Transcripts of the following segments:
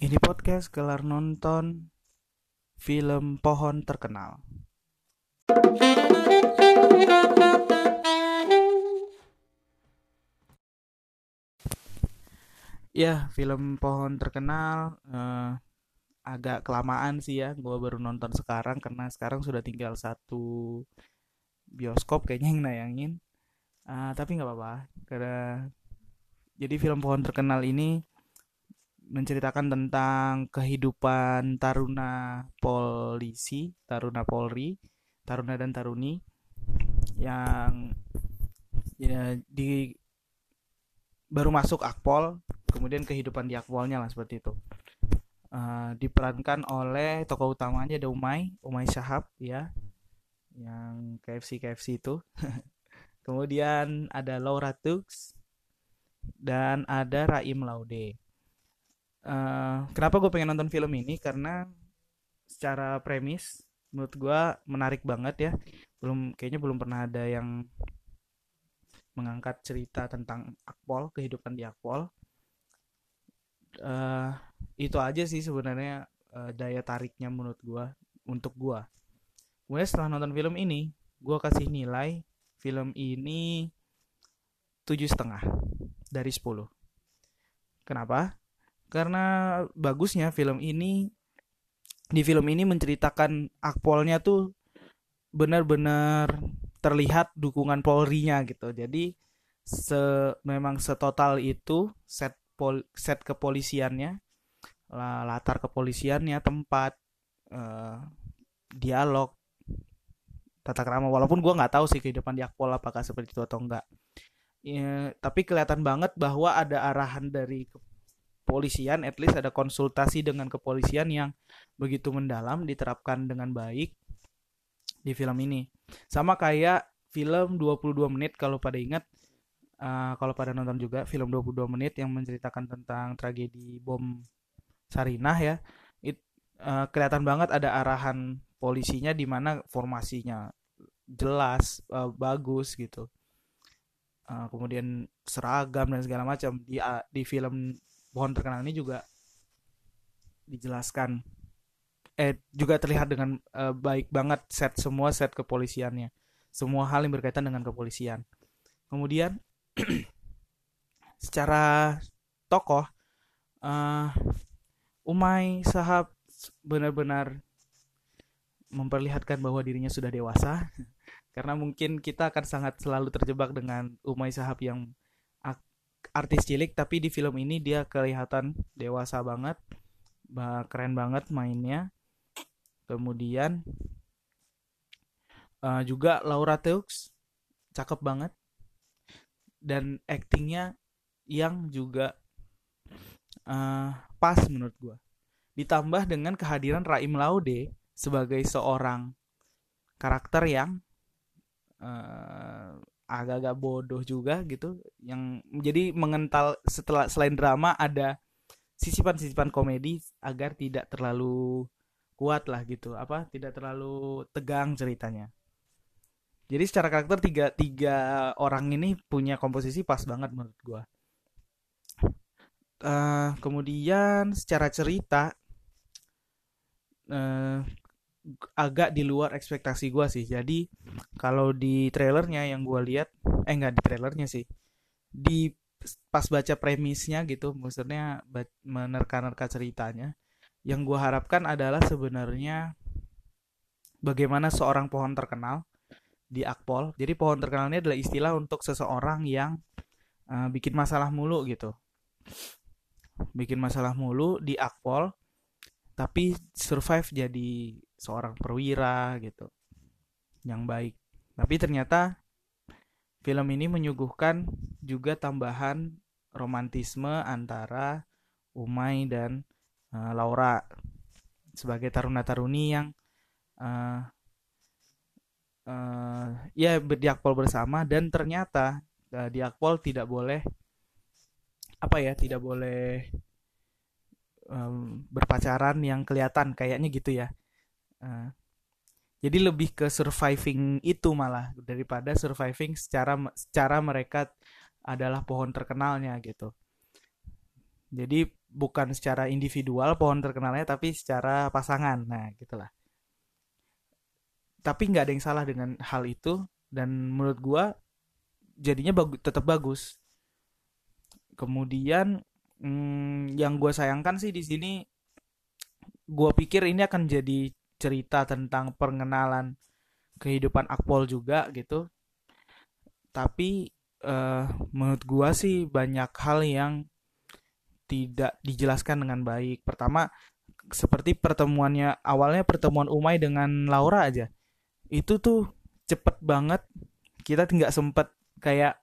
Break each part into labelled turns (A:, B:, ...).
A: Ini podcast kelar nonton film pohon terkenal. Ya, film pohon terkenal eh, agak kelamaan sih ya. Gue baru nonton sekarang karena sekarang sudah tinggal satu bioskop kayaknya yang nayangin. Ah, tapi nggak apa-apa karena jadi film pohon terkenal ini menceritakan tentang kehidupan taruna polisi, taruna Polri, taruna dan taruni yang ya di baru masuk Akpol, kemudian kehidupan di Akpolnya lah seperti itu. Uh, diperankan oleh tokoh utamanya ada Umay, Umay Syahab ya, yang KFC KFC itu. kemudian ada Laura Tux dan ada Raim Laude uh, kenapa gue pengen nonton film ini? Karena secara premis menurut gue menarik banget ya. Belum kayaknya belum pernah ada yang mengangkat cerita tentang Akpol kehidupan di Akpol. Uh, itu aja sih sebenarnya uh, daya tariknya menurut gue untuk gue kemudian setelah nonton film ini gue kasih nilai film ini tujuh setengah dari 10 kenapa karena bagusnya film ini di film ini menceritakan akpolnya tuh benar-benar terlihat dukungan Polri-nya gitu. Jadi se memang setotal itu set pol, set kepolisiannya, latar kepolisiannya, tempat uh, dialog tata krama walaupun gue nggak tahu sih kehidupan di akpol apakah seperti itu atau enggak ya, tapi kelihatan banget bahwa ada arahan dari kepolisian, at least ada konsultasi dengan kepolisian yang begitu mendalam diterapkan dengan baik di film ini. Sama kayak film 22 menit kalau pada ingat uh, kalau pada nonton juga film 22 menit yang menceritakan tentang tragedi bom Sarinah ya. It, uh, kelihatan banget ada arahan polisinya di mana formasinya jelas, uh, bagus gitu. Uh, kemudian seragam dan segala macam di uh, di film pohon terkenal ini juga dijelaskan eh juga terlihat dengan uh, baik banget set semua set kepolisiannya. Semua hal yang berkaitan dengan kepolisian. Kemudian secara tokoh uh, Umay Sahab benar-benar memperlihatkan bahwa dirinya sudah dewasa. Karena mungkin kita akan sangat selalu terjebak dengan Umay Sahab yang artis cilik tapi di film ini dia kelihatan dewasa banget keren banget mainnya. Kemudian uh, juga Laura Teux cakep banget. Dan aktingnya yang juga uh, pas menurut gue ditambah dengan kehadiran Raim Laude sebagai seorang karakter yang uh, agak-agak bodoh juga gitu yang jadi mengental setelah selain drama ada sisipan-sisipan komedi agar tidak terlalu kuat lah gitu apa tidak terlalu tegang ceritanya. Jadi secara karakter tiga tiga orang ini punya komposisi pas banget menurut gua. Uh, kemudian secara cerita uh, agak di luar ekspektasi gue sih. Jadi kalau di trailernya yang gue lihat, eh nggak di trailernya sih, di pas baca premisnya gitu, maksudnya menerka-nerka ceritanya, yang gue harapkan adalah sebenarnya bagaimana seorang pohon terkenal di Akpol. Jadi pohon terkenal ini adalah istilah untuk seseorang yang uh, bikin masalah mulu gitu, bikin masalah mulu di Akpol, tapi survive jadi seorang perwira gitu yang baik. Tapi ternyata film ini menyuguhkan juga tambahan romantisme antara Umay dan uh, Laura sebagai taruna-taruni yang uh, uh, ya berdiakpol bersama dan ternyata uh, diakpol tidak boleh apa ya tidak boleh um, berpacaran yang kelihatan kayaknya gitu ya. Uh, jadi lebih ke surviving itu malah daripada surviving secara secara mereka adalah pohon terkenalnya gitu. Jadi bukan secara individual pohon terkenalnya tapi secara pasangan nah gitulah. Tapi nggak ada yang salah dengan hal itu dan menurut gua jadinya bagus tetap bagus. Kemudian hmm, yang gue sayangkan sih di sini gue pikir ini akan jadi cerita tentang pengenalan kehidupan Akpol juga gitu. Tapi uh, menurut gue sih banyak hal yang tidak dijelaskan dengan baik. Pertama seperti pertemuannya awalnya pertemuan Umay dengan Laura aja itu tuh cepet banget. Kita nggak sempet kayak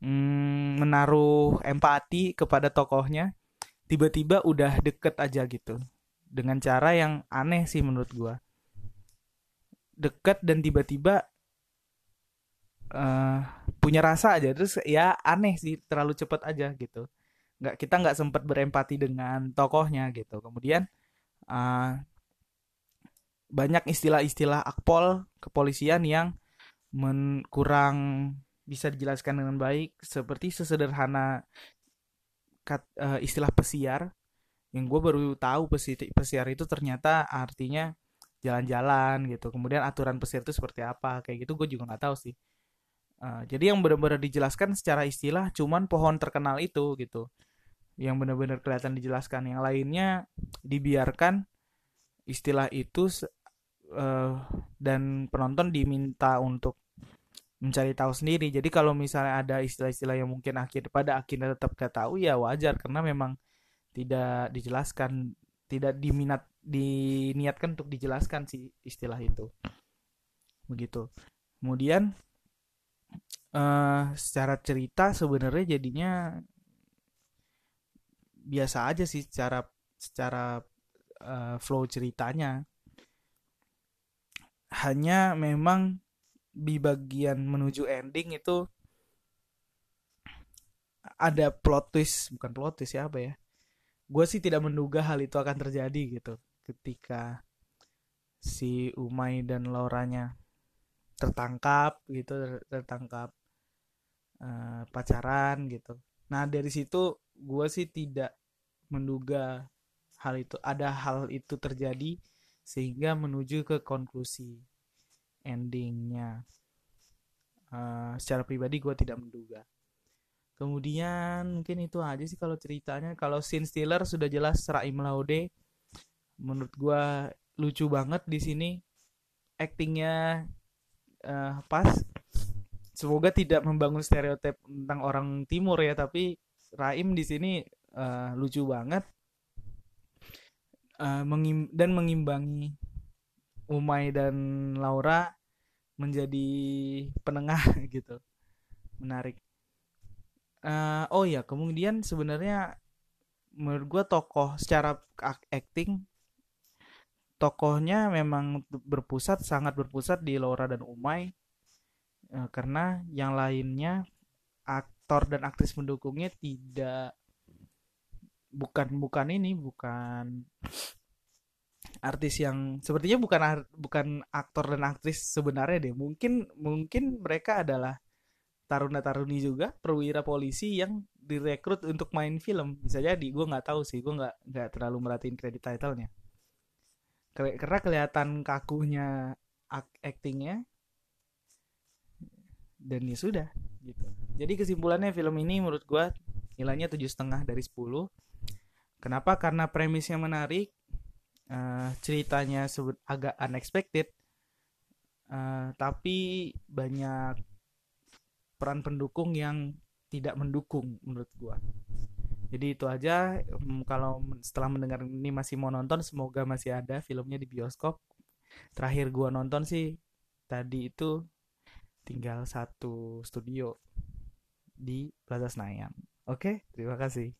A: mm, menaruh empati kepada tokohnya tiba-tiba udah deket aja gitu. Dengan cara yang aneh sih menurut gua. Deket dan tiba-tiba uh, punya rasa aja. Terus ya aneh sih terlalu cepet aja gitu. Nggak kita nggak sempat berempati dengan tokohnya gitu. Kemudian uh, banyak istilah-istilah akpol kepolisian yang men kurang bisa dijelaskan dengan baik seperti sesederhana kat, uh, istilah pesiar. Yang gue baru tahu pesiar itu ternyata artinya jalan-jalan gitu. Kemudian aturan pesiar itu seperti apa kayak gitu gue juga nggak tahu sih. Uh, jadi yang benar-benar dijelaskan secara istilah cuman pohon terkenal itu gitu. Yang benar-benar kelihatan dijelaskan. Yang lainnya dibiarkan istilah itu uh, dan penonton diminta untuk mencari tahu sendiri. Jadi kalau misalnya ada istilah-istilah yang mungkin akhir pada akhirnya tetap gak tahu ya wajar karena memang tidak dijelaskan, tidak diminat diniatkan untuk dijelaskan si istilah itu. Begitu. Kemudian uh, secara cerita sebenarnya jadinya biasa aja sih secara secara uh, flow ceritanya. Hanya memang di bagian menuju ending itu ada plot twist bukan plot twist ya apa ya? Gue sih tidak menduga hal itu akan terjadi gitu ketika si Umay dan Lauranya tertangkap gitu tertangkap uh, pacaran gitu. Nah dari situ gue sih tidak menduga hal itu ada hal itu terjadi sehingga menuju ke konklusi endingnya. Uh, secara pribadi gue tidak menduga. Kemudian mungkin itu aja sih kalau ceritanya. Kalau scene stealer sudah jelas Raim Laude menurut gue lucu banget di sini. Actingnya uh, pas. Semoga tidak membangun stereotip tentang orang timur ya tapi Raim di sini uh, lucu banget. Uh, mengim dan mengimbangi Umay dan Laura menjadi penengah gitu. Menarik. Uh, oh ya kemudian sebenarnya menurut gue tokoh secara acting tokohnya memang berpusat sangat berpusat di Laura dan Umay. Uh, karena yang lainnya aktor dan aktris pendukungnya tidak bukan bukan ini bukan artis yang sepertinya bukan bukan aktor dan aktris sebenarnya deh. Mungkin mungkin mereka adalah taruna-taruni juga perwira polisi yang direkrut untuk main film. Bisa jadi gue nggak tahu sih. Gue nggak nggak terlalu merhatiin kredit titlenya. Karena kelihatan kakunya actingnya dan ya sudah gitu. Jadi kesimpulannya film ini menurut gue nilainya tujuh setengah dari 10 kenapa? Karena premisnya menarik uh, ceritanya sebut agak unexpected. Uh, tapi banyak peran pendukung yang tidak mendukung menurut gua. Jadi itu aja um, kalau setelah mendengar ini masih mau nonton semoga masih ada filmnya di bioskop. Terakhir gua nonton sih tadi itu tinggal satu studio di Plaza Senayan. Oke terima kasih